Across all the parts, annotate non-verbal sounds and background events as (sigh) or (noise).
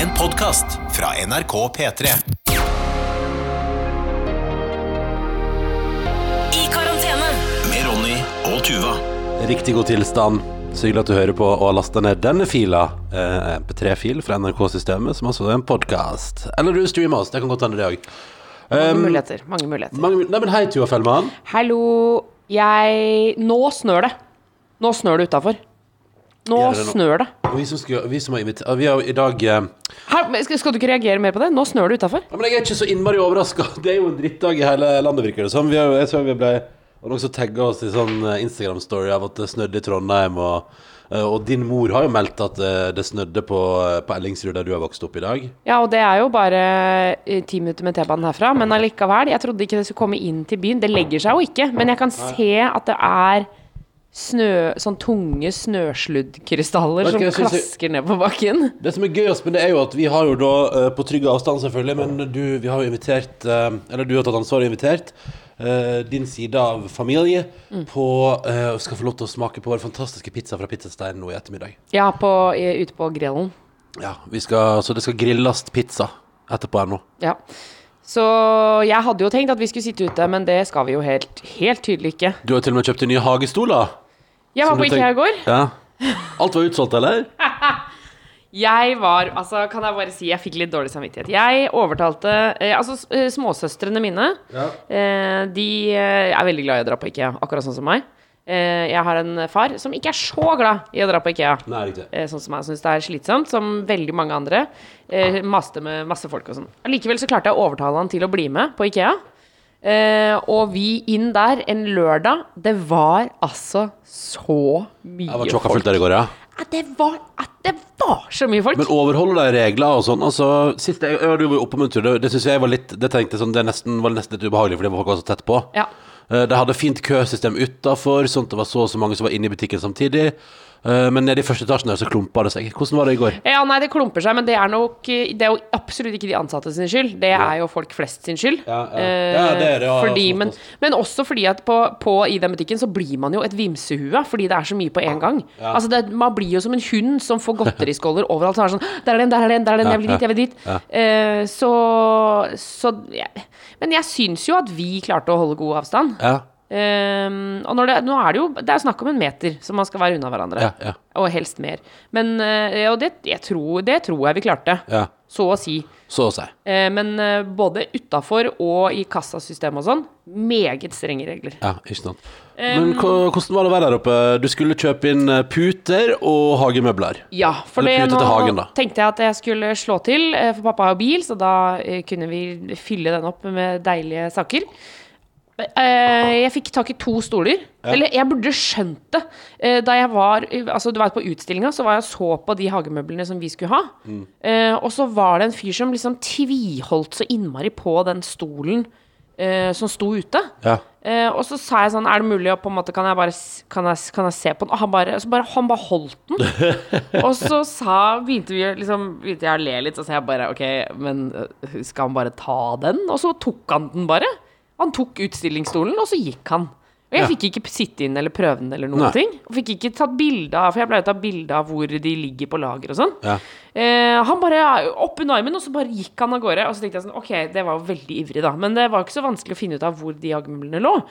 En podkast fra NRK P3. I karantene. Med Ronny og Tuva. Riktig god tilstand. Så hyggelig at du hører på og har lasta ned denne fila, eh, MP3-fil fra NRK-systemet, som altså er en podkast. Eller du streamer oss, det kan godt hende det òg. Mange muligheter. Mange muligheter. Mange, nei, men hei, Tuva Fellmann. Hallo, jeg Nå snør det. Nå snør det utafor. Nå det nå? snør det. Og vi som, skal, vi som har invitert Vi har i dag eh, men skal, skal du ikke reagere mer på det? Nå snør det utafor. ja, Men jeg er ikke så innmari overraska. (laughs) Det er jo en drittdag i hele landet, virker det som. Vi har, jeg tror vi ble og noen som tagga oss i sånn eh, Instagram-story av at det snødde i Trondheim. Og, eh, og din mor har jo meldt at eh, det snødde på, eh, på Ellingsrud, der du har vokst opp i dag. Ja, og det er jo bare eh, ti minutter med T-banen herfra. Men allikevel, jeg trodde ikke det skulle komme inn til byen. Det legger seg jo ikke. Men jeg kan se at det er snø, sånn tunge snøsluddkrystaller Vet som hva jeg klasker ned på bakken. Det som er gøyest med det, er jo at vi har jo da, uh, på trygg avstand selvfølgelig, men du, vi har jo invitert uh, Eller du har tatt ansvar og invitert uh, din side av familie på eh, Skal få lov til å smake på vår fantastiske pizza fra Pizzastein nå i ettermiddag. Ja, på, ute på grillen. Ja, vi skal, Så det skal grilles pizza etterpå her nå. Ja. Så jeg hadde jo tenkt at vi skulle sitte ute, men det skal vi jo helt, helt tydelig ikke. Du har til og med kjøpt deg nye hagestoler. Jeg var på IKEA i går. Ja. Alt var utsolgt, eller? (laughs) Jeg var Altså, kan jeg bare si jeg fikk litt dårlig samvittighet. Jeg overtalte eh, Altså, eh, småsøstrene mine, eh, de eh, er veldig glad i å dra på IKEA, akkurat sånn som meg. Eh, jeg har en far som ikke er så glad i å dra på IKEA. Nei. Eh, sånn som jeg syns det er slitsomt, som veldig mange andre. Eh, maste med masse folk og sånn. Allikevel så klarte jeg å overtale han til å bli med på Ikea. Eh, og vi inn der en lørdag. Det var altså så mye Jeg var folk. tjokka fullt der i går, ja. At det var, at det var så mye folk. Men overholder de regler og sånn? Altså, sist jeg, jeg, du var oppe en tur, det, det synes jeg var litt Det tenkte sånn, det, nesten, var nesten litt ubehagelig fordi folk var så tett på. ja. Eh, De hadde fint køsystem utafor, sånn at det var så og så mange som var inne i butikken samtidig. Eh, Men nede i første etasjen der så klumpa det seg. Hvordan var det i går? ja, nei, det klumper seg, men det er nok Det er jo absolutt ikke de ansatte sin skyld. Det er jo folk flest sin skyld. Ja, ja. Ja, det er det, ja, fordi, men, men også fordi at på, på, i den butikken så blir man jo et vimsehue fordi det er så mye på en gang. Altså det, Man blir jo som en hund som får godteriskåler (laughs) overalt. Så er det sånn Der er den, der er den, der er den, jeg vil dit, jeg vil dit. Uh, så så. Men jeg syns jo at vi klarte å holde god avstand. Ja, Ehm, og når det, nå er det jo Det er snakk om en meter som man skal være unna hverandre. ja, ja. Og helst mer. Men uh, Og det, jeg tror, det tror jeg vi klarte. ja. Så å si. Så å si. Uh, men uh, både utafor og i kassasystemet og sånn, meget strenge regler. Ja, ikke sant. Men hva- hvordan var det å være der oppe? Du skulle kjøpe inn eh, puter og hagemøbler. Ja, for det nå hagen, tenkte jeg at jeg skulle slå til, for pappa har bil, så da kunne vi fylle den opp med deilige saker. Eh, Jeg fikk tak i to stoler. Eller jeg burde skjønt det. Eh, Da jeg var Altså, du vet, på utstillinga så var jeg og så på de hagemøblene som vi skulle ha. Mm. Eh, Og så var det en fyr som liksom tviholdt så innmari på den stolen som sto ute. Ja. Og så sa jeg sånn Er det mulig å på en måte Kan jeg bare Kan jeg, kan jeg se på den? Og han bare, så bare, han bare holdt den. (laughs) og så sa Begynte vi liksom Begynte jeg å le litt, og så sa jeg bare OK, men skal han bare ta den? Og så tok han den bare. Han tok utstillingsstolen, og så gikk han. Og jeg Ja. fikk ikke sitte inn eller prøve den eller noen Nei. ting. Og fikk ikke tatt bilde av For jeg pleier å ta bilde av hvor de ligger på lager og sånn. Ja. Eh, han bare opp under armen, og så bare gikk han av gårde. Og så tenkte jeg sånn, ok, det var jo veldig ivrig, da. Men det var ikke så vanskelig å finne ut av hvor de hagemøblene lå.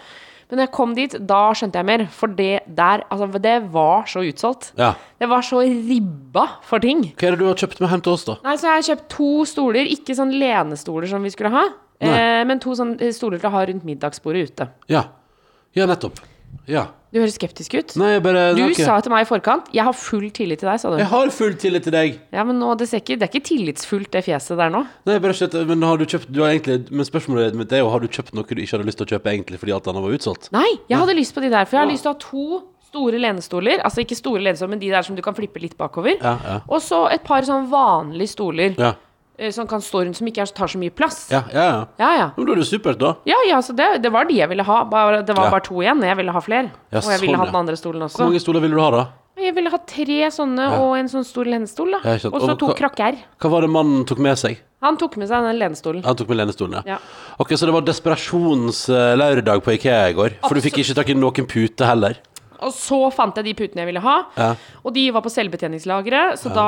Men da jeg kom dit, da skjønte jeg mer. For det der, altså, det var så utsolgt. ja. Det var så ribba for ting. Hva er det du har kjøpt med hjem til oss, da? Nei, så jeg har kjøpt to stoler, ikke sånn lenestoler som vi skulle ha, eh, men to sånne stoler til å ha rundt middagsbordet ute. Ja. Ja, nettopp. Ja. Du høres skeptisk ut. Nei, jeg bare Du ikke- sa til meg i forkant 'jeg har full tillit til deg', sa du. Jeg har full tillit til deg. Ja, men nå, det, ikke, det er ikke tillitsfullt, det fjeset der nå. Nei, bare skjøt, men har du kjøpt du har egentlig, Men spørsmålet mitt er jo Har du kjøpt noe du ikke hadde lyst til å kjøpe egentlig fordi alt annet var utsolgt? Nei, jeg hadde lyst på de der, for jeg har lyst til å ha to store lenestoler. Altså ikke store lenestoler, men de der som du kan flippe litt bakover. Ja, ja. Og så et par sånn vanlige stoler Ja, eh, som kan stå rundt, som ikke tar så mye plass. ja, ja. ja. Ja, ja. Men da er det supert, da. Ja, ja, så det, det var de jeg ville ha. Bare, det var Ja. bare to igjen. Jeg ville ha flere. Ja, og jeg ville sånn, ha den andre stolen også. Hvor mange stoler ville du ha, da? Jeg ville ha tre sånne og en sånn stor lenestol, da. Og så to hva- krakker. Hva var det mannen tok med seg? Han tok med seg den lenestolen. Han tok med lenestolen, ja. Ja. Ok, Så det var desperasjonslørdag på Ikea i går? For du fikk ikke tak i noen pute heller? Og så fant jeg de putene jeg ville ha. Ja. Og de var på selvbetjeningslageret, så da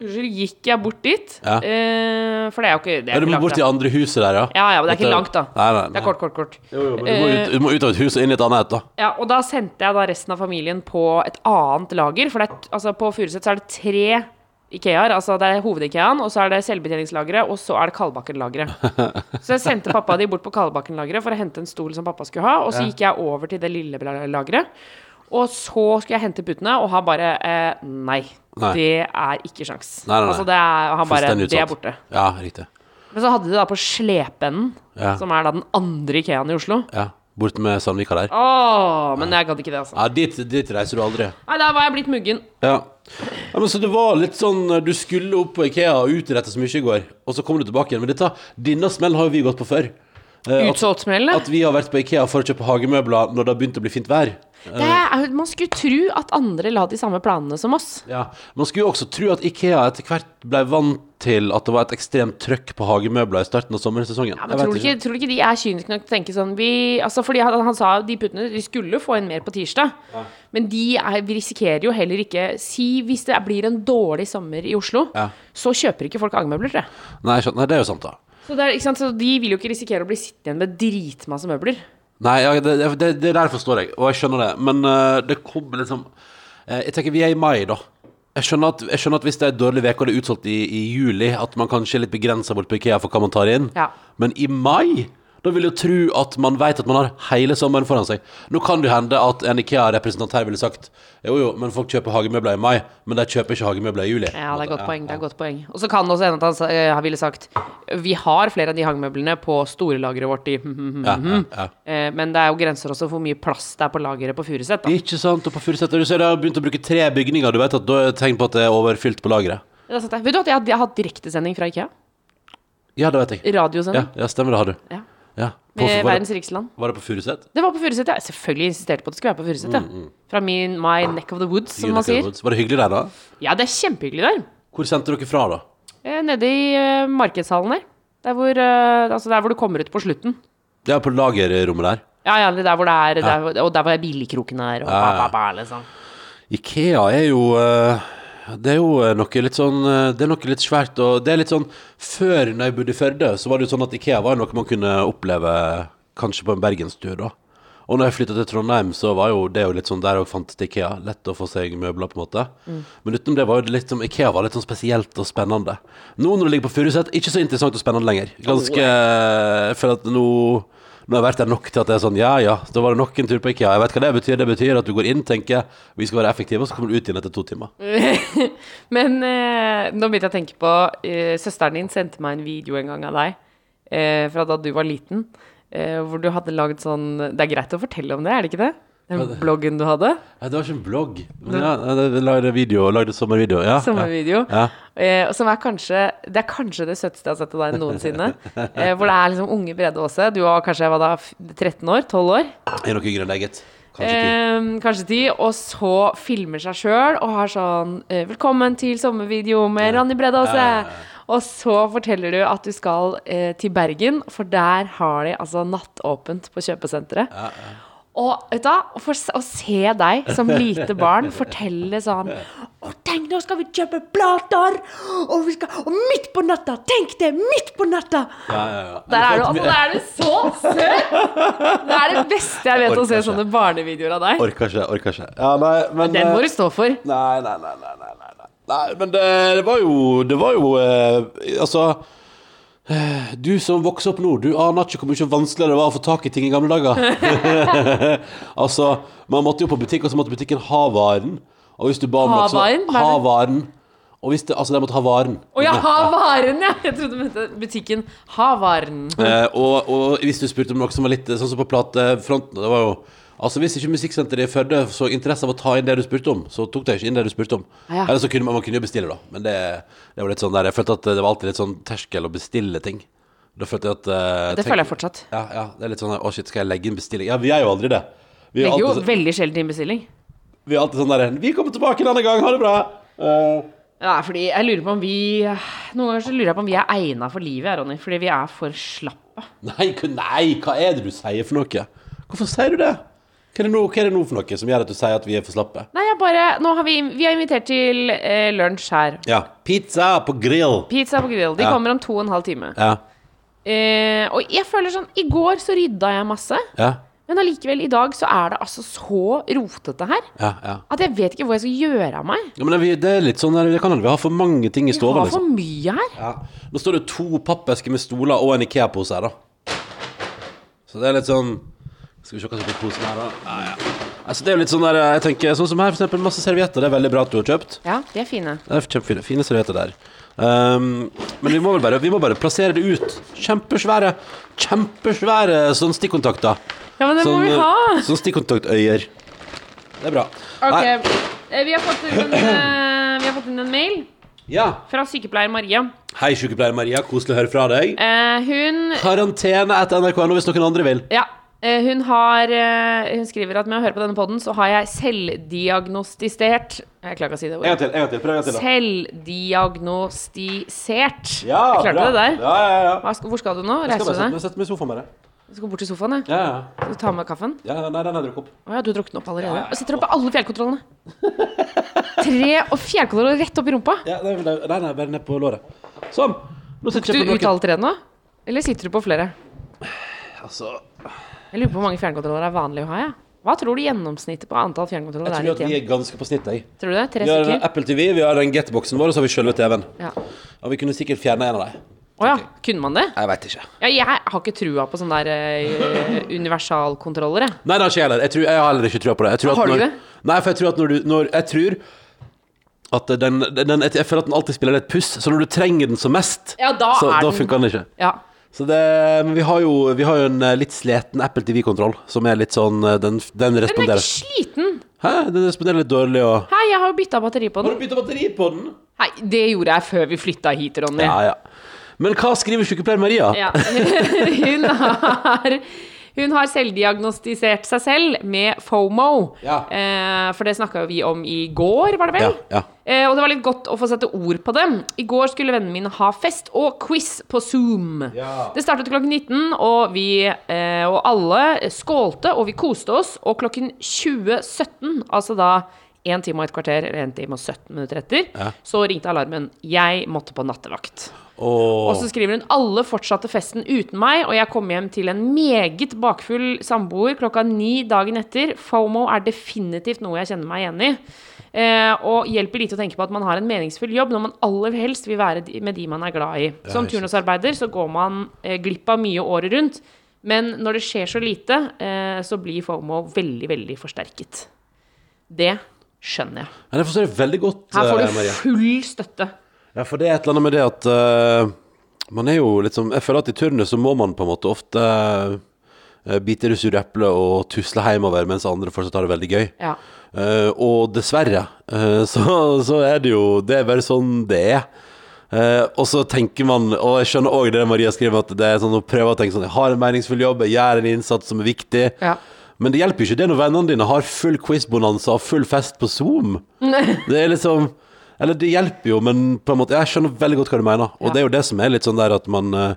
Unnskyld, gikk jeg bort dit? Ja. Eh, for det er jo ikke det Ja, er du må langt, bort til andre huset der, ja. Ja, ja, men det er ikke langt, da. Nei, nei, nei. Det er kort, kort, kort. Jo, jo, men du, må ut, du må ut av et hus og inn i et annet da. Ja, og da sendte jeg da resten av familien på et annet lager. For det altså på Furuset så er det tre Ikeaer. Altså det er hoved-Ikeaen, og så er det selvbetjeningslageret, og så er det Kalbakken-lageret. (laughs) Så jeg sendte pappa de bort på Kalbakken-lageret for å hente en stol som pappa skulle ha, og så gikk jeg over til det lille lageret. Og så skulle jeg hente puttene, og han bare eh, nei, Nei. Det er ikke sjans. Nei, nei. Altså det er, han bare Det er borte. Ja, riktig. Men så hadde de da på Slependen, Ja. som er da den andre Ikeaen i Oslo. Ja, Bort med Sandvika der. Åh, men jeg gadd ikke det, altså. Ja, dit, dit reiser du aldri. Nei, da var jeg blitt muggen. Ja. ja, men Så det var litt sånn Du skulle opp på Ikea og utrette så mye i går, og så kommer du tilbake igjen. Men dette, denne smellen har jo vi gått på før. Eh, at, at vi har vært på Ikea for å kjøpe hagemøbler når det har begynt å bli fint vær. Er, man skulle tro at andre la de samme planene som oss. Ja, Man skulle jo også tro at Ikea etter hvert ble vant til at det var et ekstremt trøkk på hagemøbler i starten av sommersesongen. Ja, men tror du, ikke, tror du ikke de er kyniske nok til å tenke sånn vi, altså Fordi han, han sa de puttene De skulle få inn mer på tirsdag. Men de er, vi risikerer jo heller ikke Si hvis det blir en dårlig sommer i Oslo, Ja. så kjøper ikke folk hagemøbler, tror jeg. Nei, skjønner- det er jo sant, da. Så, er, sant? så de vil jo ikke risikere å bli sittende igjen med dritmasse møbler. Nei, ja, det, det, det, der forstår jeg, og jeg skjønner det. Men eh, det kommer liksom eh, Jeg tenker vi er i mai, da. Jeg skjønner at, jeg skjønner at hvis det er en dårlig uke og det er utsolgt i, i juli, at man kanskje er litt begrensa bort på Ikea for hva man tar inn. Ja. Men i mai da vil jeg jo tro at man vet at man har hele sommeren foran seg. Nå kan det hende at en Ikea-representant her ville sagt jo jo, men folk kjøper hagemøbler i mai, men de kjøper ikke hagemøbler i juli. Ja, det er godt poeng. det er godt poeng Og så kan det også hende at han eh, ville sagt Vi har flere av de hagemøblene på storelageret vårt i (laughs) Ja, ja, ja. Eh, Men det er jo grenser også for hvor mye plass det er på lageret på Furuset. Ikke sant? Og på Furuset du ser de har begynt å bruke tre bygninger. Du vet at da er tegn på at det er overfylt på lageret. Er. Vet du at jeg har, har hatt direktesending fra Ikea? Ja, det vet jeg. Ja, Radiosending. ja stemmer det har du. Ja. Ja. På, Med var, Verdens rikeste land. var det på Furuset? Det var på Furuset, ja. Selvfølgelig insisterte på at det skulle være på Furuset. Ja. Fra min my neck of the woods, som man sier. Var det hyggelig der, da? Ja, det er kjempehyggelig der. Hvor sendte dere fra, da? Eh, Nede i uh, markedshallen der. Der hvor, uh, altså der hvor du kommer ut på slutten. Det er på lagerrommet der. Ja, ja, der hvor det er der, Og der hvor billigkroken er, og Ja, ja. ba, ba, liksom. Ikea er jo eh, Det er jo eh, noe litt sånn eh, Det er noe litt svært og Det er litt sånn Før når jeg bodde i Førde, så var det jo sånn at Ikea var noe man kunne oppleve kanskje på en bergenstur, da. Og når jeg flytta til Trondheim, så var jo det jo litt sånn Der òg fantes til Ikea. Lett å få seg møbler, på en måte. Men utenom det var jo det litt som Ikea var litt sånn spesielt og spennende. Nå når det ligger på Furuset, ikke så interessant og spennende lenger. Ganske Jeg føler at nå nå har jeg vært der nok til at det er sånn, ja ja, da var det nok en tur på IKEA. Jeg vet hva det betyr. Det betyr at du går inn, tenker vi skal være effektive, og så kommer du ut igjen etter to timer. (laughs) Men eh, nå begynte jeg å tenke på eh, Søsteren din sendte meg en video en gang av deg eh, fra da du var liten. Eh, hvor du hadde lagd sånn Det er greit å fortelle om det, er det ikke det? Den bloggen du hadde? Nei, det var ikke en blogg. Men ja, jeg lagde video, lagde sommervideo. Ja, Sommervideo. Ja. Eh, som er kanskje Det er kanskje det søteste jeg har sett av deg noensinne. (laughs) Eh, hvor det er liksom unge Brede Aase. Du var kanskje var da, 13 år? 12 år? Jeg Er nok yngre enn deg, gitt. Kanskje ti. Eh. Og så filmer seg sjøl og har sånn eh, 'Velkommen til sommervideo med Ronny Brede Aase'. Ja, ja, ja. Og så forteller du at du skal eh, til Bergen, for der har de altså nattåpent på kjøpesenteret. Og vet du, for, å se deg som lite barn fortelle sånn Å, tenk, nå skal vi kjøpe plater! Og, vi skal, og midt på natta! Tenk det! Midt på natta! Ja, ja, ja. Der er du, altså, der er du så søt! Det er det beste jeg vet å se ikke. sånne barnevideoer av deg. Orker ikke, orker ikke. Ja, nei, men Den må eh, du stå for. Nei, nei, nei, nei, nei, nei, nei. men det, det var jo Det var jo eh, Altså eh, (sighs) Du som vokser opp nå, du aner ikke hvor mye vanskeligere det var å få tak i ting i gamle dager. (laughs) (laughs) altså, man måtte jo på butikk, og så måtte butikken ha varen. Og hvis du ba om noe, så Ha varen? Og hvis det, altså, de måtte ha varen. Å ja, ha varen, ja! Jeg trodde du mente butikken Ha varen. Eh, og, og hvis du spurte om noe som var litt sånn som på platefronten Det var jo Altså Hvis ikke Musikksenteret i Førde så interesse av å ta inn det du spurte om, så tok de ikke inn det du spurte om. Ja. Eller så kunne man, man kunne jo bestille, da. Men det, det var litt sånn der Jeg følte at det var alltid litt sånn terskel å bestille ting. Da følte jeg at uh, Det tenk- føler jeg fortsatt. Ja, ja, det er litt sånn Å, shit, skal jeg legge inn bestilling? Ja, vi er jo aldri det. Vi er Legger jo alltid, veldig sjelden inn bestilling. vi er alltid sånn der Vi kommer tilbake en annen gang, ha det bra! Uh, Ja, fordi jeg lurer på om vi Noen ganger så lurer jeg på om vi er egna for livet, Ronny. Fordi vi er for slappe. nei, nei, hva er det du sier for noe? Hvorfor sier du det? Hva er, nå, hva er det nå for noe som gjør at du sier at vi er for slappe? Nei, jeg bare Nå har vi, vi har invitert til eh, lunsj her. Ja. Pizza på grill. Pizza på grill. De Ja. kommer om to og en halv time. Ja. Eh, og jeg føler sånn I går så rydda jeg masse. Ja. Men allikevel, i dag så er det altså så rotete her Ja. ja. at jeg vet ikke hvor jeg skal gjøre av meg. ja men det, det er litt sånn det kan hende vi har for mange ting i Vi stua. har for Liksom. mye her. Ja. Nå står det to pappesker med stoler og en Ikea-pose her, da. Så det er litt sånn Skal vi se hva som er posen her, da. Ja, ja. Altså, det er jo litt sånn der Jeg tenker Sånn som her, for eksempel. Masse servietter. Det er veldig bra at du har kjøpt. Ja, de er fine. Det er kjempefine fine servietter der. Um, men vi må vel bare Vi må bare plassere det ut. Kjempesvære Kjempesvære sånn stikkontakter. Ja, men det må Sånn, vi eh, ha. Sånn stikkontaktøyer. Det er bra. Ok, Nei, eh, vi har fått inn en, eh, vi har fått inn en mail ja. fra sykepleier Maria. Hei, sykepleier Maria. Koselig å høre fra deg. Eh, hun Karantene etter NRK.no hvis noen andre vil. Ja. Eh, Hun har eh, Hun skriver at med å høre på denne podden så har jeg selvdiagnostisert Jeg klarer ikke å si det En gang til. en gang til, Prøv en gang til. da. Selvdiagnostisert. Ja, jeg klarte bra. det der. Ja, ja, ja. Hva hvor skal du nå? Reiser du sette, Jeg setter meg i sofaen, bare. Du skal bort til sofaen, jeg. Ja, ja. Du ta med kaffen? ja nei, den har jeg drukket opp. Å ja, du den opp allerede. Og sitter oppe alle fjellkontrollene. (laughs) Tre og fjellkontroller rett opp i rumpa. Ja, nei, nei, nei, nei, bare ned på låret. Sånn. Nå sitter Du jeg på ut alle tre nå? Eller sitter du på flere? Altså, Jeg lurer på hvor mange fjernkontroller er vanlig å ha, jeg. Hva tror du gjennomsnittet på antall fjernkontroller er Jeg tror at et vi er ganske på snitt, jeg. Tror du det? Tre Vi har stykker? Apple TV, vi har den Get-boksen vår, og så har vi sjølve TV-en. Ja. Og vi kunne sikkert fjerne en av dem. Å ja. Kunne man det? Jeg veit ikke. Ja, jeg har ikke trua på sånne der uh, universalkontroller, jeg. Nei, det har ikke jeg heller. Jeg, tror, jeg har heller ikke trua på det. At Har du når, det? Nei, for jeg tror at når du når, Jeg tror at den, den Jeg føler at den alltid spiller litt puss, så når du trenger den som mest, Ja, da så er da funker den ikke. Ja. Så det, men vi har, jo, vi har jo en eh, litt sliten Apple TV-kontroll, som er litt sånn eh, Den, den Den er responderer ikke sliten. Hæ? Den responderer litt dårlig og Hei, jeg har jo bytta batteri på Har den. du bytta batteri på den? Nei, det gjorde jeg før vi flytta hit, Ronny. Ja, ja. Men hva skriver sykepleier Maria? Ja. (laughs) Hun har hun har selvdiagnostisert seg selv med FOMO. Ja. Eh, for det snakka vi om i går, var det vel? Ja, ja. Eh, og det var litt godt å få sette ord på det. I går skulle vennene mine ha fest og quiz på Zoom. Det startet klokken 19, og vi eh, og alle skålte, og vi koste oss. Og klokken 20.17, altså da 1 time og et kvarter, eller 1 time og 17 minutter etter, så ringte alarmen. Jeg måtte på nattevakt. Og så skriver hun alle fortsatte festen uten meg, og jeg kom hjem til en meget bakfull samboer klokka ni dagen etter. FOMO er definitivt noe jeg kjenner meg igjen i. Eh, og hjelper lite å tenke på at man har en meningsfull jobb når man aller helst vil være med de man er glad i. Som turnusarbeider så går man eh, glipp av mye året rundt. Men når det skjer så lite, eh, så blir FOMO veldig, veldig forsterket. Det skjønner jeg. Her får eh, du full støtte. Ja, for det er et eller annet med det at eh, man er jo liksom Jeg føler at i turnus så må man på en måte ofte eh, bite i det sure eplet og tusle hjemover mens andre fortsatt har det veldig gøy. Ja. Eh, og dessverre eh, så, så er det jo Det er bare sånn det er. Eh, og så tenker man, og jeg skjønner òg det Maria skriver, at det er sånn å prøve å tenke sånn Jeg har en meningsfull jobb, jeg gjør en innsats som er viktig. Ja. Men det hjelper jo ikke det når vennene dine har full quiz-bonanza og full fest på Zoom. (laughs) Det er liksom Eller det hjelper jo, men på en måte Jeg skjønner veldig godt hva du mener. Og Ja. det er jo det som er litt sånn der at man eh,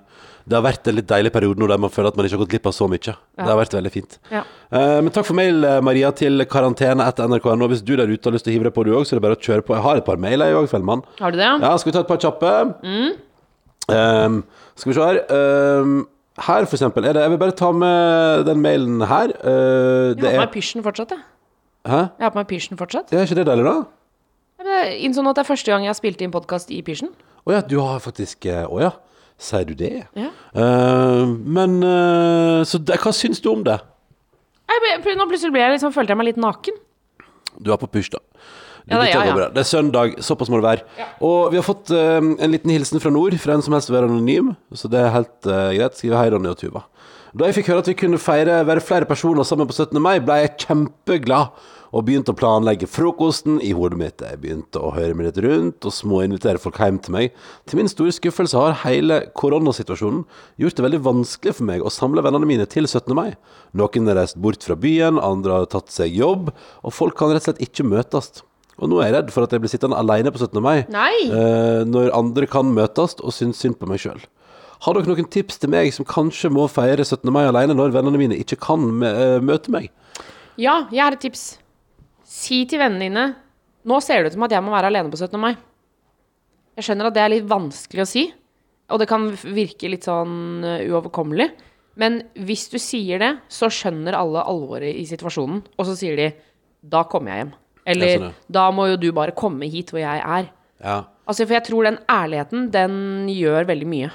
Det har vært en litt deilig periode nå der man føler at man ikke har gått glipp av så mye. Det har vært veldig fint. Ja. Eh, men takk for mail, eh, Maria, til karantene etter nrk.no. Hvis du der ute har lyst til å hive deg på, du òg, så er det bare å kjøre på. Jeg har et par mailer, jeg òg, Fellmann. Har du det? Ja, skal vi ta et par kjappe? Ehm, skal vi se her. um, her, for eksempel, det Jeg vil bare ta med den mailen her. Eh, Jeg har på meg pysjen fortsatt, jeg. Hæ? Jeg har på meg pysjen fortsatt. Er ikke det deilig, da? Innså at det er første gang jeg har spilt inn podkast i pysjen. Å ja, du har faktisk Å oh ja. Sier du det? Ja. Uh, men uh, Så det, hva syns du om det? Jeg ble, nå plutselig ble jeg liksom, følte jeg meg litt naken. Du er på pysj, da. Ja, det, ja, ja. Det er søndag, såpass må det være. Og vi har fått uh, en liten hilsen fra nord, fra en som helst vil være anonym. Så det er helt eh, greit. Skriver hei, Ronny og Tuva. Da jeg fikk høre at vi kunne feire, være flere personer sammen på 17. mai, ble jeg kjempeglad. Og begynte å planlegge frokosten i hodet mitt. Jeg begynte å høre meg litt rundt og småinvitere folk hjem til meg. Til min store skuffelse har hele koronasituasjonen gjort det veldig vanskelig for meg å samle vennene mine til 17. mai. Noen har reist bort fra byen, andre har tatt seg jobb, og folk kan rett og slett ikke møtes. Og nå er jeg redd for at jeg blir sittende alene på 17. mai, eh, når andre kan møtes og synes synd på meg sjøl. Har dere noen tips til meg som kanskje må feire 17. mai alene når vennene mine ikke kan eh, møte meg? Ja, jeg har et tips. Si til vennene dine Nå ser det ut som at jeg må være alene på 17. mai. Jeg skjønner at det er litt vanskelig å si, og det kan virke litt sånn uh, uoverkommelig. Men hvis du sier det, så skjønner alle alvoret i situasjonen, og så sier de 'da kommer jeg hjem'. Eller jeg 'da må jo du bare komme hit hvor jeg er'. Ja. Altså, For jeg tror den ærligheten, den gjør veldig mye.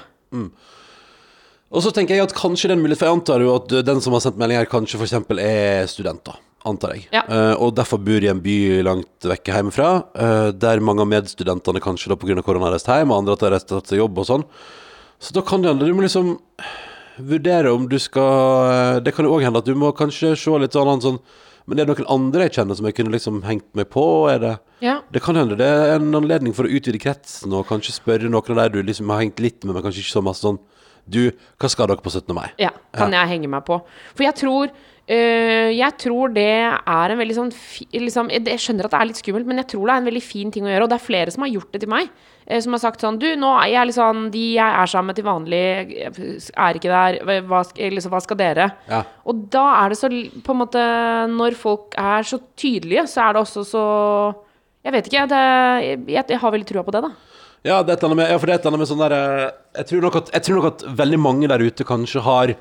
Og så tenker jeg at kanskje den muligheten For jeg antar jo at den som har sendt melding her, kanskje f.eks. er studenter. Antar jeg. Ja. Uh, og derfor bor i en by langt vekke hjemmefra, uh, der mange av medstudentene kanskje da pga. korona har reist hjem, og andre at de har reist til jobb og sånn. Så da kan det hende du må liksom vurdere om du skal Det kan jo òg hende at du må kanskje se litt sånn, sånn Men er det noen andre jeg kjenner som jeg kunne liksom hengt meg på? Det Ja. det kan hende det er en anledning for å utvide kretsen og kanskje spørre noen av de du liksom har hengt litt med, men kanskje ikke så masse sånn Du, hva skal dere på 17. mai? Ja, kan jeg henge meg på. For jeg tror øh, Jeg tror det er en veldig sånn liksom, Jeg skjønner at det er litt skummelt, men jeg tror det er en veldig fin ting å gjøre. Og det er flere som har gjort det til meg. Uh, Som har sagt sånn Du, nå er jeg sånn De jeg er sammen med til vanlig, er ikke der. Hva, liksom, hva skal dere? Ja. Og da er det så På en måte Når folk er så tydelige, så er det også så Jeg vet ikke. Det, jeg, jeg har veldig trua på det, da. Ja, det er et eller annet med, ja, for det er et eller annet med sånn der eh, jeg jeg tror nok at veldig mange der ute kanskje har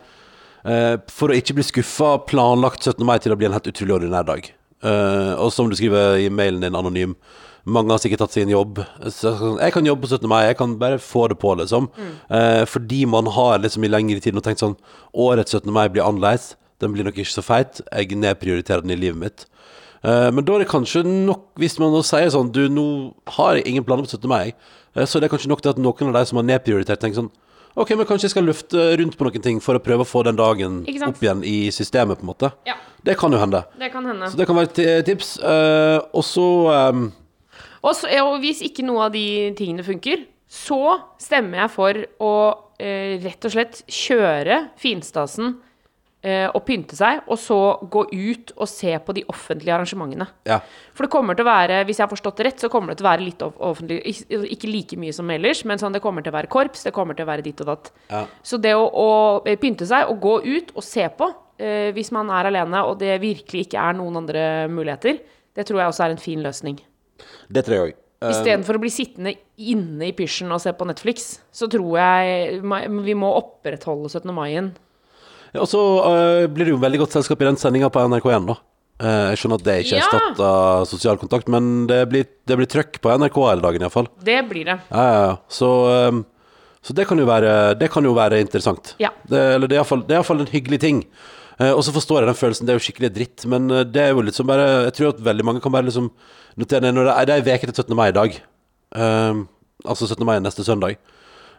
For å ikke bli skuffa, planlagt 17. mai til å bli en helt utrolig ordinær dag. Eh, og som du skriver i mailen din, anonym, mange har sikkert tatt sin jobb. Så, jeg kan jobbe på 17. mai, jeg kan bare få det på, liksom. Eh, fordi man har liksom i lengre tid nå tenkt sånn Årets 17. mai blir annerledes. Den blir nok ikke så feit. Jeg nedprioriterer den i livet mitt. Eh, men da er det kanskje nok, hvis man nå sier sånn Du, nå har jeg ingen planer på 17. mai, eh, så det er kanskje nok til at noen av de som har nedprioritert, tenker sånn Ok, men kanskje jeg skal lufte rundt på noen ting for å prøve å få den dagen opp igjen i systemet, på en måte. Ja. Det kan jo hende. Det kan hende. Så det kan være et tips. Uh, og så um... Og, så, ja, og hvis ikke noe av de tingene funker, så stemmer jeg for å uh, rett og slett kjøre finstasen og pynte seg, og så gå ut og se på de offentlige arrangementene. Ja. For det kommer til å være, hvis jeg har forstått det rett, så kommer det til å være litt offentlig Ikke ikke like mye som ellers, men sånn det kommer til å være korps, det kommer til å være ditt og datt. Ja. Så det å, å eh, pynte seg og gå ut og se på, eh, hvis man er alene og det virkelig ikke er noen andre muligheter, det tror jeg også er en fin løsning. Det tror jeg òg. Istedenfor å bli sittende inne i pysjen og se på Netflix, så tror jeg vi må opprettholde 17. mai-en. Og så uh, blir det jo veldig godt selskap i den sendinga på NRK1, da. Eh, jeg skjønner at det ikke Ja. erstatter sosial kontakt, men det blir, det blir trøkk på NRK hele dagen, iallfall. Det blir det. Ja, ja, ja. Så, um, så det, kan være, det kan jo være interessant. Ja. Det, eller det er iallfall- en hyggelig ting. Uh, og så forstår jeg den følelsen, det er jo skikkelig dritt, men det er jo litt som bare Jeg tror at veldig mange kan bare liksom notere det når det er, er uke til 17. mai i dag. Uh, altså 17. mai neste søndag.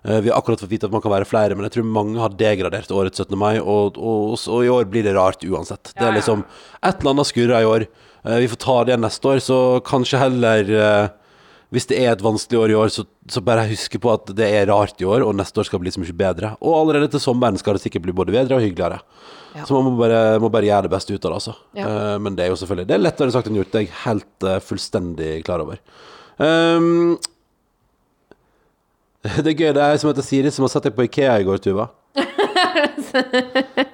Eh, vi har akkurat fått vite at man kan være flere, men jeg tror mange har degradert årets 17. mai, og, og, og i år blir det rart uansett. Det er liksom Et eller annet skurrer i år. Eh, vi får ta det igjen neste år, så kanskje heller eh, hvis det er et vanskelig år i år, så, så bare huske på at det er rart i år, og neste år skal bli så mye bedre. Og allerede til sommeren skal det sikkert bli både bedre og hyggeligere. Ja. Så man må bare, må bare gjøre det beste ut av det, altså. Ja. Uh, men det er jo selvfølgelig Det er lettere sagt enn gjort, det er jeg helt uh, fullstendig klar over. Ehm, (laughs) det er gøy, det er som heter Siri, som har sett deg på Ikea i går, Tuva. (laughs)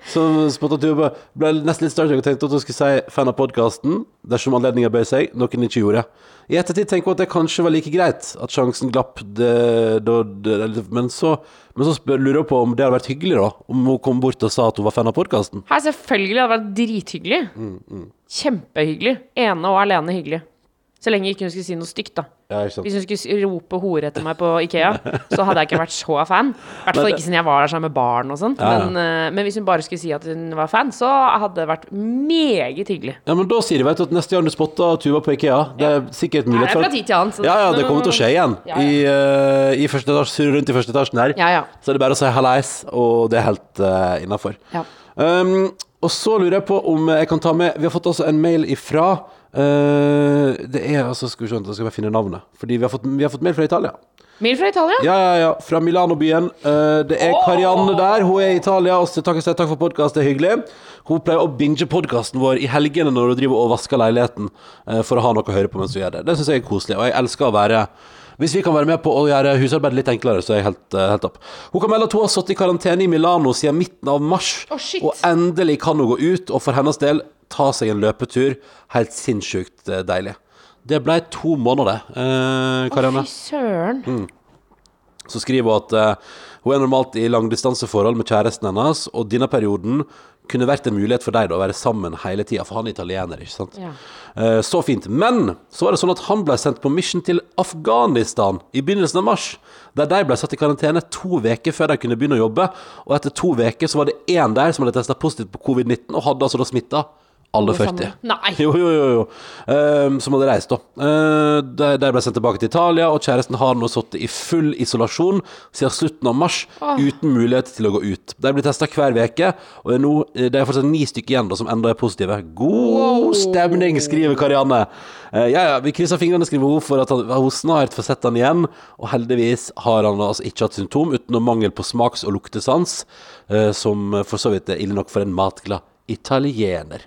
Som spottet Tuva Ble nesten litt starstruck og tenkte at hun skulle si fan av podkasten dersom anledninga bød seg, noe hun ikke gjorde. I ettertid tenker hun at det kanskje var like greit at sjansen glapp, det, da- det, men så, men så spør, lurer hun på om det hadde vært hyggelig, da. Om hun kom bort og sa at hun var fan av podkasten. Her selvfølgelig hadde det vært drithyggelig. Kjempehyggelig. Ene og alene hyggelig. Så lenge ikke hun skulle si noe stygt, da. Ja. Hvis hun skulle rope hore etter meg på Ikea, så hadde jeg ikke vært så fan. I hvert fall ikke siden jeg var der sammen med barn og sånn. Ja, ja. Men, eh, men hvis hun bare skulle si at hun var fan, så hadde det vært meget hyggelig. Ja, men da sier de veit du, at neste gang du spotter Tuva på Ikea, det er sikkert mulighet for til annen. Ja, ja, det kommer til å skje igjen. I, uh, i første etasje, rundt i første etasjen her. Ja, ja. Så er det bare å si hallais, og det er helt uh, innafor. Ja. Um, og så lurer jeg på om jeg kan ta med Vi har fått altså en mail ifra uh, Det er altså Skal vi se, da skal jeg bare finne navnet. Fordi vi har fått, vi har fått mail fra Italia. Mail fra Italia? Ja, ja, ja. Fra Milano-byen. Uh, det er Karianne der. Hun er i Italia. Og takk, takk for podkast, det er hyggelig. Hun pleier å binge podkasten vår i helgene når hun driver og vasker leiligheten, uh, for å ha noe å høre på mens hun gjør det. Det syns jeg er koselig, og jeg elsker å være hvis vi kan være med på å gjøre husarbeidet litt enklere, så er jeg helt, uh, helt opp. Hun kan melde at hun har sittet i karantene i Milano siden midten av mars, oh, og endelig kan hun gå ut. Og for hennes del ta seg en løpetur. Helt sinnssykt eh, deilig. Det ble to måneder, eh, Karianne. Fy søren. Mm. Så skriver hun at uh, hun er normalt i langdistanseforhold med kjæresten hennes, og denne perioden kunne vært en mulighet for deg da, å være sammen hele tida, for han er italiener, ikke sant. Ja. Eh, så fint. Men så var det sånn at han ble sendt på mission til Afghanistan i begynnelsen av mars, der de ble satt i karantene to uker før de kunne begynne å jobbe, og etter to uker så var det én der som hadde testa positivt på covid-19, og hadde altså da smitta alle 40. Nei. Jo, jo, jo. jo. Ehm, som hadde reist, da. Uh, de, de ble sendt tilbake til Italia, og kjæresten har nå sittet i full isolasjon siden slutten av mars, uten mulighet til å gå ut. De blir testa hver uke, og det er, nå, eh, det er fortsatt ni stykker igjen da, som enda er positive. God stemning, skriver Karianne. Uh, ja, ja, vi krysser fingrene, skriver hun, for at han, hun snart får sett han igjen. Og heldigvis har han altså ikke hatt symptom, utenom mangel på smaks- og luktesans, uh, som for så vidt er ille nok for en matglad italiener.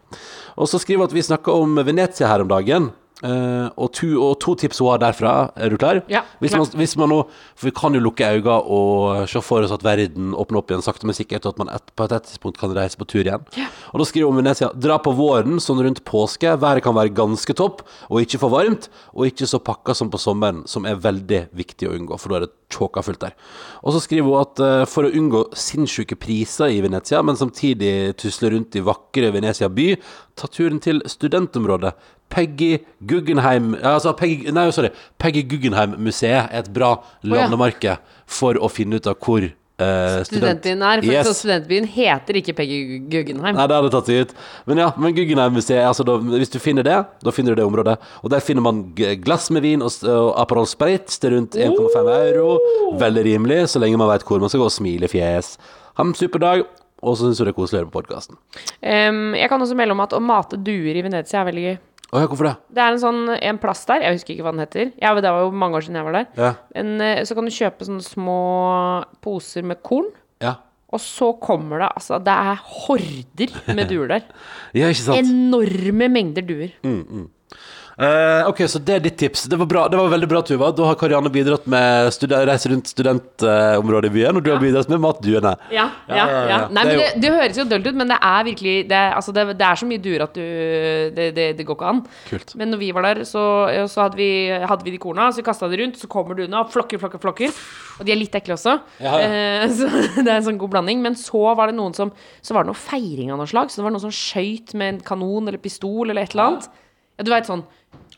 Og så skriver hun at vi snakka om Venezia her om dagen. Uh, og, to, og to tips hun har derfra. Er du klar? Ja, Hvis man, hvis man nå For vi kan jo lukke øynene og se for oss at verden åpner opp igjen sakte, men sikkert, og at man et, på et tidspunkt kan reise på tur igjen. Ja. Og da skriver hun Venezia dra på våren, sånn rundt påske. Været kan være ganske topp, og ikke for varmt, og ikke så pakka som på sommeren, som er veldig viktig å unngå, for da er det tjåka fullt der. Og så skriver hun at eh, for å unngå sinnssyke priser i Venezia, men samtidig tusle rundt i vakre Venezia by, ta turen til studentområdet. Peggy Guggenheim altså Peggy, Nei, sorry. Peggy Guggenheim-museet er et bra ja. landemarke for å finne ut av hvor eh, student... Studentbyen er, for Yes. studentbyen heter ikke Peggy Guggenheim. Nei, det hadde tatt seg ut. Men ja, men Guggenheim-museet, altså, da, hvis du finner det, da finner du det området. Og der finner man glass med vin og, og Aperol Spritz til rundt 1,5 euro. Veldig rimelig, så lenge man vet hvor man skal gå og smile fjes. Ha en super dag, og så syns du det er koselig å høre på podkasten. Um, jeg kan også melde om at å mate duer i Venezia er veldig gøy. Å ja, hvorfor det? Det er en sånn en plass der, jeg husker ikke hva den heter. Ja, det var jo mange år siden jeg var der. Ja. En, eh, så kan du kjøpe sånne små poser med korn. Ja, Og så kommer det altså Det er horder med duer der. (laughs) ja ikke sant? Enorme mengder duer. Eh, ok, så det er ditt tips. Det var, bra, det var veldig bra, Tuva. Da har Karianne bidratt med studi- reise rundt studentområdet i byen, og du har bidratt med matduene. Ja, Ja, ja. Nei, Det men jo- det, det høres jo dølt ut, men det er virkelig Det, altså det, er så mye duer at du Det, det, det går ikke an. Kult. Men når vi var der, så, så hadde, vi, hadde vi de korna, så vi kasta de rundt, så kommer duene opp, flokker, flokker, flokker. Og de er litt ekle også. Eh, (laughs) så det er en sånn god blanding. Men så var det noen som Så var det noe feiring av noe slag. Så det var noen som skøyt med en kanon eller pistol eller et eller annet. Ja, du veit sånn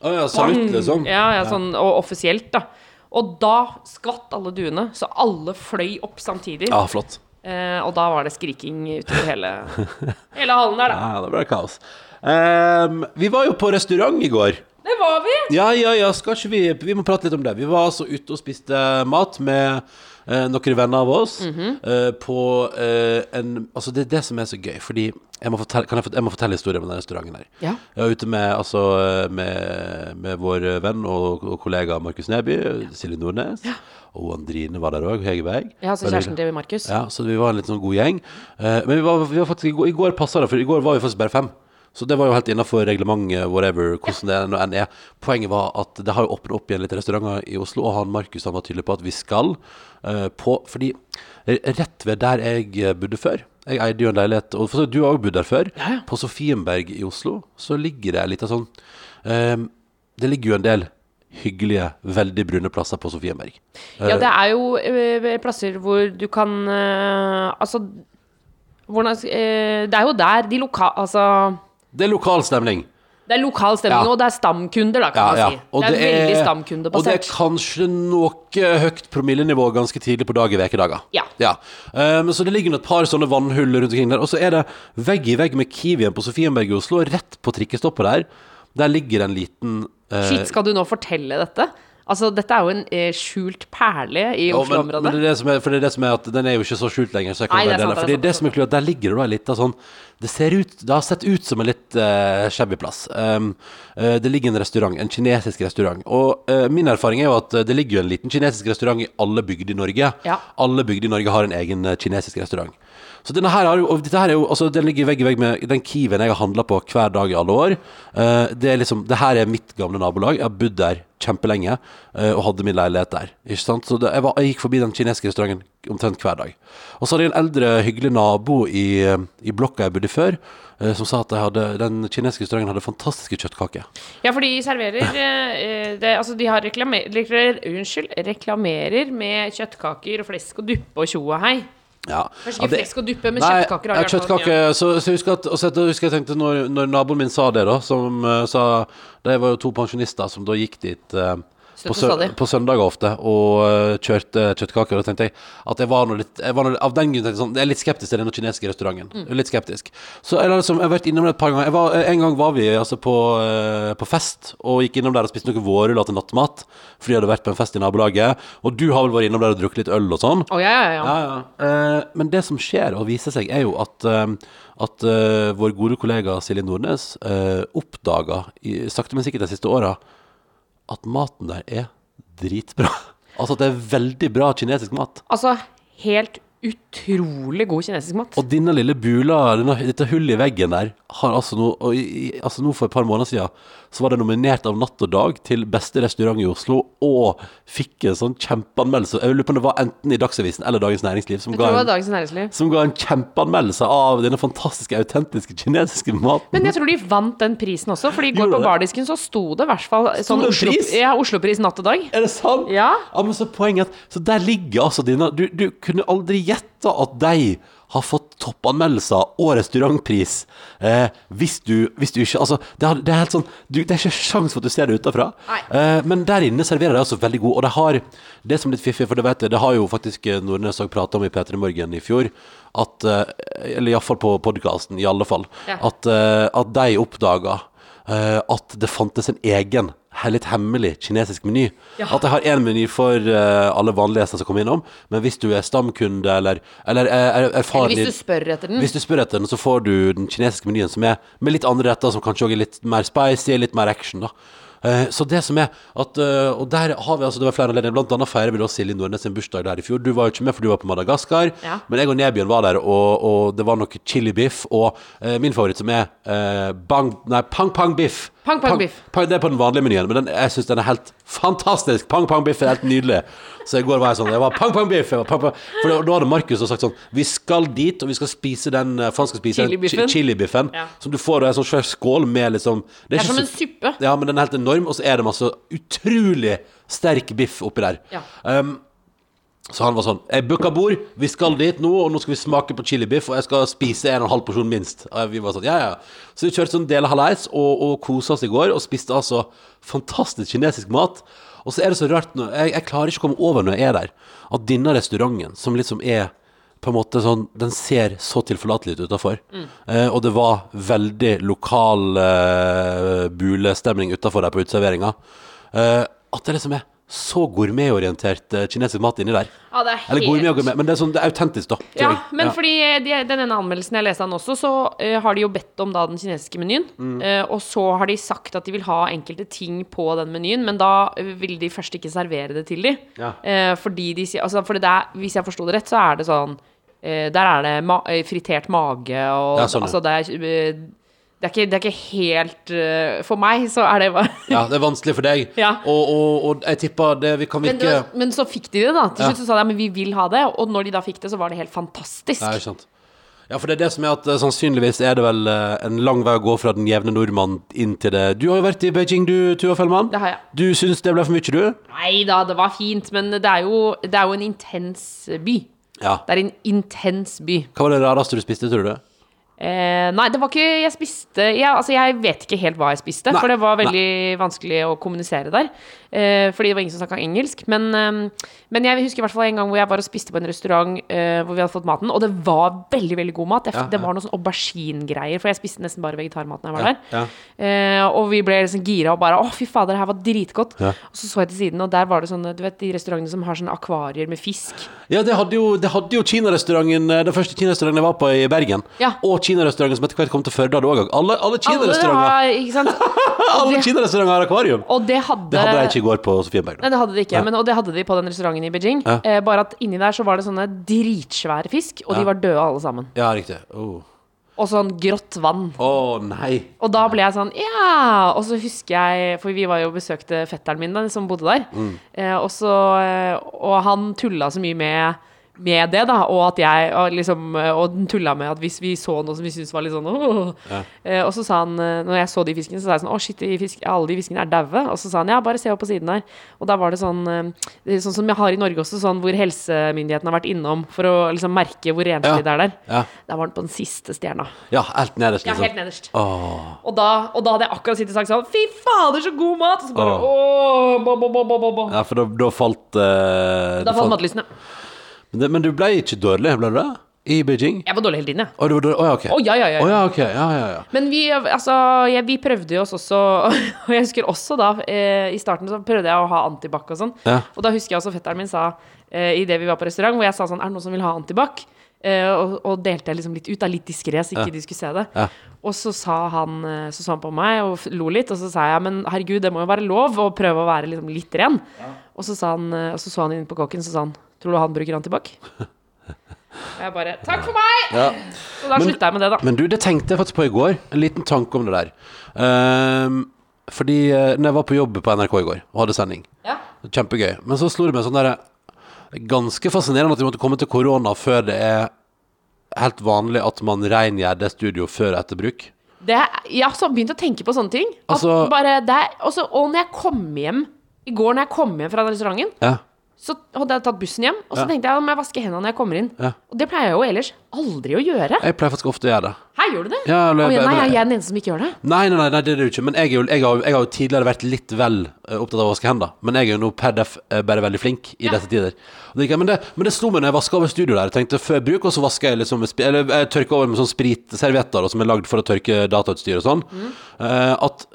Å ja, salutt, liksom. ja, ja, sånn, og offisielt, da. Og da skvatt alle duene, så alle fløy opp samtidig. Ja, flott. Eh, og da var det skriking utover hele, (laughs) hele hallen der, da. Ja, det ble kaos. Um, vi var jo på restaurant i går. Det var vi! Ja, ja, ja, skal ikke vi Vi må prate litt om det. Vi var altså ute og spiste mat med eh, noen venner av oss Mhm. eh, på eh, en Altså, det er det som er så gøy, fordi jeg må fortelle, kan jeg, jeg må fortelle historien om den restauranten her. Ja. Jeg var ute med, altså, eh, med, med vår venn og, og kollega Markus Neby, Silje Nordnes, og Andrine var der òg, Hege Berg. Ja, så kjæresten til Markus. Ja, så vi var en litt sånn god gjeng. Eh, men vi var, vi var faktisk, i går, i går passa det, for i går var vi faktisk bare fem. Så det var jo helt innafor reglementet, whatever, hvordan det nå enn er. Poenget var at det har jo åpna opp igjen litt restauranter i Oslo, og han Markus han var tydelig på at vi skal uh, på Fordi rett ved der jeg eh, bodde før Jeg eide jo en leilighet, og for så du har òg bodd der før. På Sofienberg i Oslo så ligger det litt av sånn eh, Det ligger jo en del hyggelige, veldig brune plasser på Sofienberg. Ja, det er jo eh, plasser hvor du kan eh, Altså hvordan, eh, Det er jo der de lokale Altså Det er lokal stemning. Det er lokal stemning, Ja. og det er stamkunder, da, kan man si. Og det er veldig stamkundebasert. Og det er kanskje noe høyt promillenivå ganske tidlig på dag i ukedager. Ja. Um, så det ligger et par sånne vannhull rundt omkring der. Og så er det vegg i vegg med Kiwien på Sofienberg i Oslo, rett på trikkestoppet der. Der ligger en liten uh, Shit, skal du nå fortelle dette? Altså, dette er jo en eh, skjult perle i ja, Oslo-området. men det er det som er, for det er det som er at den er jo ikke så skjult lenger. Så jeg kan Nei, det er sant, det er For det er sant, det som er klart, der ligger det da litt av sånn Det ser ut Det har sett ut som en litt uh, shabby plass. Um, uh, det ligger en restaurant, en kinesisk restaurant. Og uh, min erfaring er jo at det ligger jo en liten kinesisk restaurant i alle bygder i Norge. Ja. Alle bygder i Norge har en egen kinesisk restaurant. Så denne her jo, og dette her er jo, altså Den ligger vegg i vegg med den Kiwien jeg har handla på hver dag i alle år. Uh, det er liksom, det her er mitt gamle nabolag. Jeg har bodd der kjempelenge uh, og hadde min leilighet der. Ikke sant? Så det, jeg, var, jeg gikk forbi den kinesiske restauranten omtrent hver dag. Og så hadde jeg en eldre, hyggelig nabo i, i blokka jeg bodde før, eh, som sa at hadde, den kinesiske restauranten hadde fantastiske kjøttkaker. Ja, for de serverer eh, det, Altså, de har reklamer, reklamer, unnskyld, reklamerer med kjøttkaker og flesk og duppe og tjo og hei. Ja. Kanskje ikke det- flesk og duppe, men Nei, kjøttkaker har ja, de i hvert fall kjøttkake, så, så husker at, og så jeg husker jeg tenkte når, når naboen min sa det, da, som eh, sa De var jo to pensjonister som da gikk dit eh, på, sø på søndager ofte og eh, kjørte kjøttkaker. Og da tenkte jeg at jeg var noe litt jeg var noe, Av den grunn tenkte jeg sånn Jeg er litt skeptisk til den kinesiske restauranten. Mm. Litt skeptisk. Så jeg, liksom, jeg har vært innom det et par ganger. Var, en gang var vi altså på, eh, på fest og gikk innom der og spiste noe vårruller til nattmat. Fordi jeg hadde vært på en fest i nabolaget. Og du har vel vært innom der og drukket litt øl og sånn? Oh, ja, ja, ja. Ja, ja. Eh, men det som skjer og viser seg, er jo at, eh, at eh, vår gode kollega Silje Nordnes uh, oppdaga, sakte, men sikkert de siste åra, at maten der er dritbra. (laughs) Altså at det er veldig bra kinesisk mat. Altså, helt utrolig god kinesisk mat. Og denne lille bula, denne, dette hullet i veggen der, har altså nå altså for et par måneder siden så var det nominert av Natt og Dag til beste restaurant i Oslo, og fikk en sånn kjempeanmeldelse. Jeg lurer på om det var enten i Dagsavisen eller Dagens Næringsliv som ga en Dagens Næringsliv. som ga en kjempeanmeldelse av denne fantastiske, autentiske kinesiske maten. Men jeg tror de vant den prisen også, for i går på bardisken så sto det i hvert fall sånn Oslo, pris? ja, Oslo-pris natt og dag. er det sant? Ja. men så poenget Så der ligger altså dine Du, du kunne aldri gjette at de har fått toppanmeldelser og restaurantpris eh, hvis, du, hvis du ikke Altså, det er, det er helt sånn du, Det er ikke sjans for at du ser det utenfra. Eh, men der inne serverer de altså veldig god, og de har det som er litt fiffig, for det vet jeg, det har jo faktisk eh, Nordnes òg prata om i P3 Morgen i fjor, at eh, Eller iallfall på podkasten, i alle fall. Ja. At, eh, at de oppdaga eh, at det fantes en egen, litt hemmelig kinesisk meny. Ja. At jeg har én meny for uh, alle vanlige gjester som kommer innom, men hvis du er stamkunde eller, eller er, er erfaren Eller hvis du spør etter den. hvis du spør etter den, så får du den kinesiske menyen som er med litt andre retter, som kanskje òg er litt mer spicy, litt mer action, da. Eh, så det som er at eh, Og der har vi altså Det var flere anledninger. Blant annet feirer vi da Silje Nordnes sin bursdag der i fjor. Du var jo ikke med, for du var på Madagaskar. Ja. Men jeg og Nebjørn var der, og, og det var noe chili biff. Og uh, min favoritt som er uh, bang, nei, pang pang biff. Pang pang biff. Pang, det er på den vanlige menyen, men den, jeg syns den er helt fantastisk. Pang pang biff er helt nydelig. Så i går var jeg sånn Jeg var pang pang biff. Var pang, pang. For da, hadde Markus sagt sånn Vi skal dit, og vi skal spise den For han skal spise den Chilibiffen. chi- chilibiffen. Ja. Som du får i en sånn skål med liksom Det er ikke som en suppe. Ja, men den er helt enorm, og så er det masse utrolig sterk biff oppi der. Ja. Um, så han var sånn Jeg booka bord, vi skal dit nå, og nå skal vi smake på chilibiff, og jeg skal spise en og en halv porsjon minst. Og vi var sånn, ja, ja. Så vi kjørte sånn del halvveis og, og kosa oss i går, og spiste altså fantastisk kinesisk mat. Og så er det så rart nå jeg, jeg klarer ikke å komme over når jeg er der, at denne restauranten, som liksom er på en måte sånn Den ser så tilforlatelig ut utafor. Eh, og det var veldig lokal eh, bulestemning utafor der på uteserveringa. Eh, at det liksom er så gourmetorientert eh, kinesisk mat inni der. Ja, det er Eller gourmet og gourmet, men det er, sånn, det er autentisk, da. Ja, men Ja. fordi de, den ene anmeldelsen jeg leste den også, så eh, har de jo bedt om da den kinesiske menyen. Mm. Eh, og så har de sagt at de vil ha enkelte ting på den menyen, men da eh, vil de først ikke servere det til de. Ja. Eh, fordi de sier Altså, for det er, hvis jeg forsto det rett, så er det sånn eh, Der er det ma eh, fritert mage og Ja, sånn. Altså, det er eh, det er, ikke, det er ikke helt eh, For meg så er det bare (laughs) ja, det er vanskelig for deg. Ja. Og, og, og jeg tipper det vi kan men, virke var, men så fikk de det, da. Til Ja. slutt så sa de men vi vil ha det. Og når de da fikk det, så var det helt fantastisk. Nei, sant. Ja, for det er det som er at eh, sannsynligvis er det vel eh, en lang vei å gå fra den jevne nordmann inn til det Du har jo vært i Beijing, du, Tuva Fellmann. Det har jeg. Du syns det ble for mye, du? Nei da, det var fint, men det er jo, det er jo en intens by. Ja. Det er en intens by. Hva var det rareste du spiste, tror du? Eh, nei, det var ikke Jeg spiste jeg, Altså, jeg vet ikke helt hva jeg spiste, Nei, for det var veldig vanskelig å kommunisere der. Eh, fordi det var ingen som snakka engelsk. Men, eh, men jeg husker i hvert fall en gang hvor jeg var og spiste på en restaurant eh, hvor vi hadde fått maten, og det var veldig veldig god mat. Ja, Det var noe sånn aubergine-greier, for jeg spiste nesten bare vegetarmat når jeg var der. Eh, og vi ble liksom gira og bare Å, fy fader, det her var dritgodt. Og så så jeg til siden, og der var det sånne Du vet de restaurantene som har sånne akvarier med fisk. Ja, det hadde jo, det hadde jo kinarestauranten Den første kinarestauranten jeg var på i Bergen. Ja. Og kinarestauranten som etter hvert kom til Førde, hadde òg Alle, alle Alle kinarestauranter (laughs) Alle det, kinarestauranter har akvarium! og det hadde Det hadde ikke går på Sofienberg. Nei, det hadde de ikke, men, og det hadde de på den restauranten i Beijing. Eh, bare at inni der så var det sånne dritsvære fisk, og de var døde alle sammen. Ja, riktig. Oh. Og sånn grått vann. Å, nei. Og da ble jeg sånn Ja! Og så husker jeg For vi var jo besøkte fetteren min da, som bodde der. Mm. Eh, og så eh, Og han tulla så mye med med det, da, og at jeg og liksom Og den tulla med at hvis vi så noe som vi syntes var litt sånn ja. Eh, Og så sa han, eh, når jeg så de fiskene, så sa jeg sånn Å, shit, de fisk, alle de fiskene er daue. Og så sa han ja, bare se opp på siden her. Og da var det sånn eh, Sånn som jeg har i Norge også, sånn hvor helsemyndigheten har vært innom for å liksom merke hvor renslig Ja. det er der. Ja. Da var den på den siste stjerna. Ja, helt nederst, Ja, liksom. helt nederst. Åh. Og da, og da hadde jeg akkurat sittet og sagt sånn Fy fader, så god mat! Og så bare åh, bo, bo, bo, bo, bo. Ja, for da, da falt uh, Da falt, falt matlystene. Men, det, men du ble ikke dårlig, ble du det? I Beijing? Jeg var dårlig hele tiden, jeg. Å, du var dårlig? Å ja, ok. Å, ja, ja, ja. Å ja, ok. Ja, ja, ja. Men vi, altså, jeg, vi prøvde jo oss også (laughs) Og jeg husker også da eh, I starten så prøvde jeg å ha antibac og sånn. Ja. Og da husker jeg også fetteren min sa eh, Idet vi var på restaurant, hvor jeg sa sånn Er det noen som vil ha antibac? Eh, og, og delte jeg liksom litt ut, da, litt diskré, så ikke Ja. de skulle se det. Ja. Og så sa han eh, Så så han på meg og f- lo litt, og så sa jeg men herregud, det må jo være lov å prøve å være liksom litt ren. Og så sa han eh, Og så så han inn på kokken, så sa han Tror du han bruker antibac? Og (laughs) jeg bare Takk for meg! ja. Så da Men- slutta jeg med det, da. Men du, det tenkte jeg faktisk på i går. En liten tanke om det der. Um, fordi uh, når jeg var på jobb på NRK i går og hadde sending Ja. Kjempegøy. Men så slo det meg sånn derre Ganske fascinerende at vi måtte komme til korona før det er helt vanlig at man rengjør det studio før og etter bruk. Det, jeg har så begynt å tenke på sånne ting. At Altså- bare det også, og når jeg kom hjem I går når jeg kom hjem fra restauranten, Ja. Så hadde jeg tatt bussen hjem. Og så Ja. tenkte jeg at jeg vaske hendene når jeg kommer inn. Ja. Og det pleier jeg jo ellers aldri å gjøre. Jeg pleier faktisk ofte å gjøre det. Her gjør du det? Ja, eller- ja, nei, jeg er den eneste som ikke gjør det? Nei, nei, nei, nei det er jo ikke. Men jeg, jo, jeg, har, jeg har jo tidligere vært litt vel eh, opptatt av å vaske hendene. Men jeg er jo nå per def eh, bare veldig flink i Ja. disse tider. Og det, men, det, men det slo meg når jeg vaska over studio der. Jeg tenkte før bruk, og så vasker jeg liksom Eller jeg tørker over med sånn spritservietter som er lagd for å tørke datautstyr og sånn. Mm. at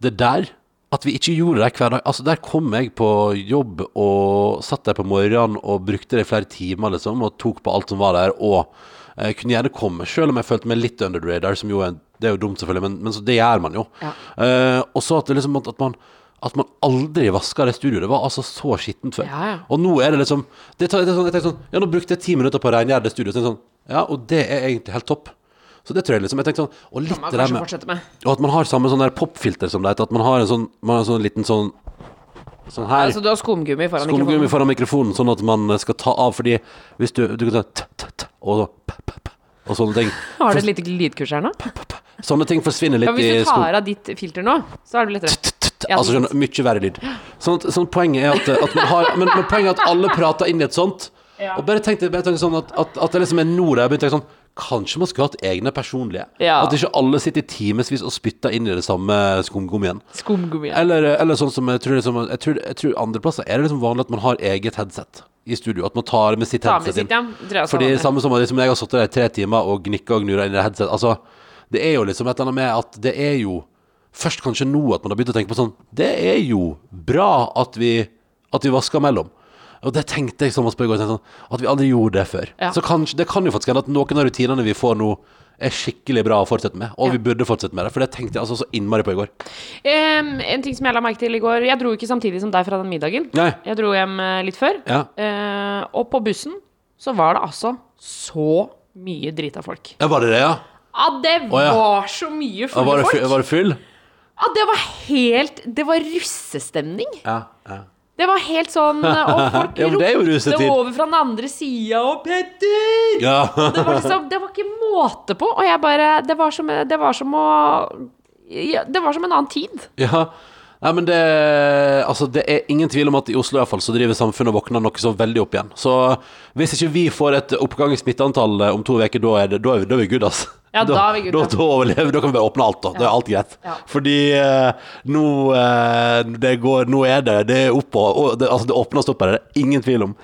det der At vi ikke gjorde det hver dag. Altså Der kom jeg på jobb og satt der på morgenen og brukte det i flere timer, liksom, og tok på alt som var der, og jeg kunne gjerne komme, selv om jeg følte meg litt under the radar, som jo er Det er jo dumt, selvfølgelig, men, men så, det gjør man jo. Ja. Uh, og så at det liksom at, at man at man aldri vaska det studioet. Det var altså så skittent før. Ja, ja. Og nå er det liksom det tar, det er sånn, Jeg tenker sånn Ja, nå brukte jeg ti minutter på å rengjøre det studioet. Så sånn, ja, og det er egentlig helt topp. Så det tror jeg liksom Jeg tenkte sånn Og litt det der med med. Og at man har samme sånn der popfilter som det heter. At man har en sånn, man har en sånn liten sånn Sånn her. Altså, du har skumgummi foran Skumgummi mikrofonen. foran mikrofonen, sånn at man skal ta av, fordi hvis du Du kan ta t, t, t, og så p, p, p, og sånne ting. Har du et lite lydkurs her nå? Sånne ting forsvinner litt i hvis du tar av ditt filter nå, så er det lettere. Ja, Altså skjønner, mye verre lyd. Sånn, sånn poenget er at, at man har men, men poenget er at alle prater inn i et sånt. Og bare tenk deg sånn at, at, at det liksom er nå de jeg begynte å tenke sånn Kanskje man skulle hatt egne personlige? Ja. At ikke alle sitter i timevis og spytter inn i det samme skumgummien. skumgummien. Eller, eller sånn som jeg tror, liksom, jeg tror, jeg tror andreplasser er det liksom vanlig at man har eget headset i studio. At man tar med sitt Ta med headset sitt, inn. ja. Fordi samme som liksom, jeg har sittet der i tre timer og gnikka og gnura inn i det headset. Altså, det er jo liksom et eller annet med at det er jo Først kanskje nå at man har begynt å tenke på sånn Det er jo bra at vi, at vi vasker mellom. Og det tenkte jeg som i går, sånn, at vi aldri gjorde det før. Ja. Så kanskje, det kan jo faktisk hende at noen av rutinene vi får nå, er skikkelig bra å fortsette med. Og Ja. vi burde fortsette med det, for det tenkte jeg altså så innmari på i går. Um, en ting som jeg la merke til i går Jeg dro ikke samtidig som deg fra den middagen. Nei. Jeg dro hjem eh, litt før. Ja. Uh, og på bussen så var det altså så mye drita folk. Ja, var det det, ja? Ja, det Å, var så mye fulle var, det, folk. var det full? Ja, det var helt Det var russestemning. Ja. ja. Det var helt sånn Og (laughs) folk Ja, ropte over fra den andre sida og 'Petter!' ja. Det var liksom Det var ikke måte på. Og jeg bare Det var som, det var som å ja, Det var som en annen tid. Ja. Nei, men det Altså, det er ingen tvil om at i Oslo i hvert fall så driver samfunnet og våkner noe så veldig opp igjen. Så hvis ikke vi får et oppgang i smitteantall eh, om to uker, da er, det, da er, vi, good, ass. Ja, da er vi good, Da, da, overlever, da kan vi bare åpne alt, da. Da er alt greit. Ja. Fordi eh, nå eh, det går, Nå er det Det er oppå og, det, Altså, det åpnes opp her, det er ingen tvil om.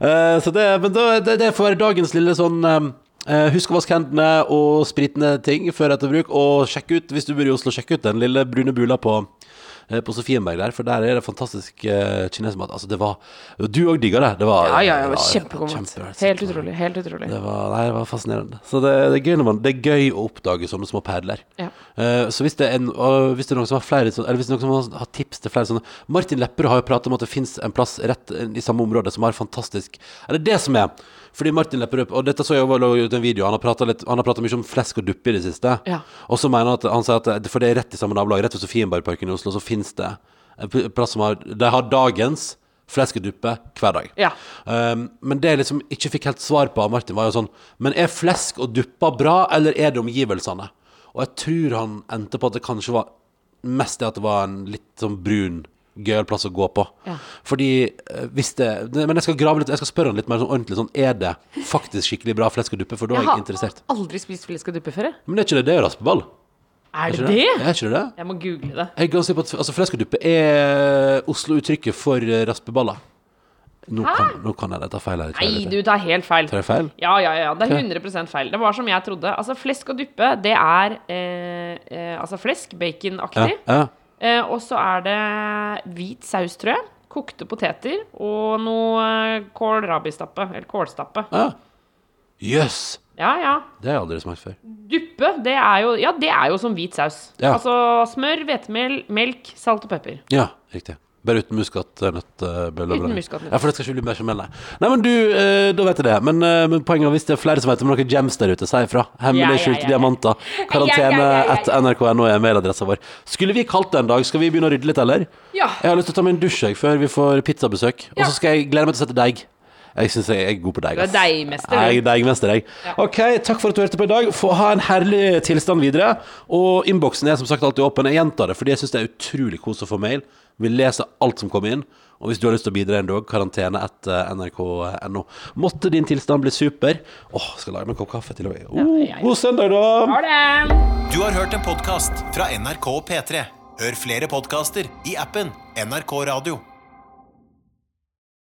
Eh, så det Men da, det, det får være dagens lille sånn eh, eh, Husk å vaske hendene og spritne ting før etter bruk. Og sjekk ut, hvis du bor i Oslo, sjekk ut den lille brune bula på på Sofienberg der, for der er det fantastisk uh, kinesermat. Altså, det var Du òg digga det? Det var Ja, ja, det var- kjempegod mat. kjempe- Helt utrolig. Helt utrolig. Det var, nei, det var fascinerende. Så det, det, er gøy man, det er gøy å oppdage sånne små perler. Ja. Uh, så hvis det, er en, uh, hvis det er noen som har flere Eller hvis det er noen som har, tips til flere sånne Martin Lepperød har jo pratet om at det finnes en plass rett i samme område som har fantastisk Er det det som er Fordi Martin Lepperød Og dette så jeg var ut en video Han har pratet mye om flesk og duppe i det siste Ja. Og så mener han at Han sier at For det er rett i samme nabolag Rett ved Sofienbergparken i Oslo Så finnes det en plass som har De har dagens fleskeduppe hver dag. Ja. Um, men det jeg liksom ikke fikk helt svar på av Martin, var jo sånn Men er flesk og dupper bra, eller er det omgivelsene? Og jeg tror han endte på at det kanskje var mest det at det var en litt sånn brun, gøyal plass å gå på. Ja. Fordi eh, hvis det det- Men jeg skal grave litt Jeg skal spørre han litt mer sånn ordentlig sånn Er det faktisk skikkelig bra flesk og duppe? For da er Jeg interessert. jeg har aldri spist flesk og duppe før. jeg. Men er ikke det det er raspeball? Er det det? Er ikke det det? Jeg må google det. Jeg er si på at altså, flesk og duppe er Oslo-uttrykket for eh, raspeballer. Nå kan, nå kan jeg det ta feil her. Nei, du tar helt feil. Tar feil? Ja, ja, ja. Det er 100% feil. Det var som jeg trodde. Altså, flesk og duppe, det er eh, eh, altså flesk, baconaktig. ja. Eh, og så er det hvit saus, tror jeg. Kokte poteter og noe eh, kålrabistappe. Eller kålstappe. ja. Yes. Ja, ja. Det har jeg aldri smakt før. Duppe, det er jo, ja, det er jo som hvit saus. Ja. Altså smør, hvetemel, melk, salt og pepper. Ja, riktig. Bare uten muskatnøtt. eh, Uten bølle. muskatnøtt. Ja, for det skal ikke bli bechamel, nei. Nei, men du, eh, da vet jeg det. Men, eh, men poenget er hvis det er flere som vet om noen gems der ute, si ifra. Hemmelig Ja, ja, skjulte ja, ja. diamanter. Karantene Ja, ja, ja, ja, ja. etter nrk.no er mailadressa vår. Skulle vi kalt det en dag? Skal vi begynne å rydde litt, eller? Ja. Jeg har lyst til å ta meg en dusj jeg, før vi får pizzabesøk. Og Ja. så skal jeg glede meg til å sette deig. Jeg syns jeg er god på deig. Du er ass. deigmester, du. Jeg er deigmester, jeg. OK, takk for at du hørte på i dag. Få ha en herlig tilstand videre. Og innboksen er som sagt alltid åpen. Jeg gjentar det, fordi jeg syns det er utrolig kos å få mail. Vi leser alt som kommer inn. Og hvis du har lyst til å bidra en dag, karantene etter nrk.no. Måtte din tilstand bli super. Åh, skal lage meg en kopp kaffe til og med. Oh, ja, ja. God søndag, da! Ha det! Du har hørt en podkast fra NRK og P3. Hør flere podkaster i appen NRK Radio.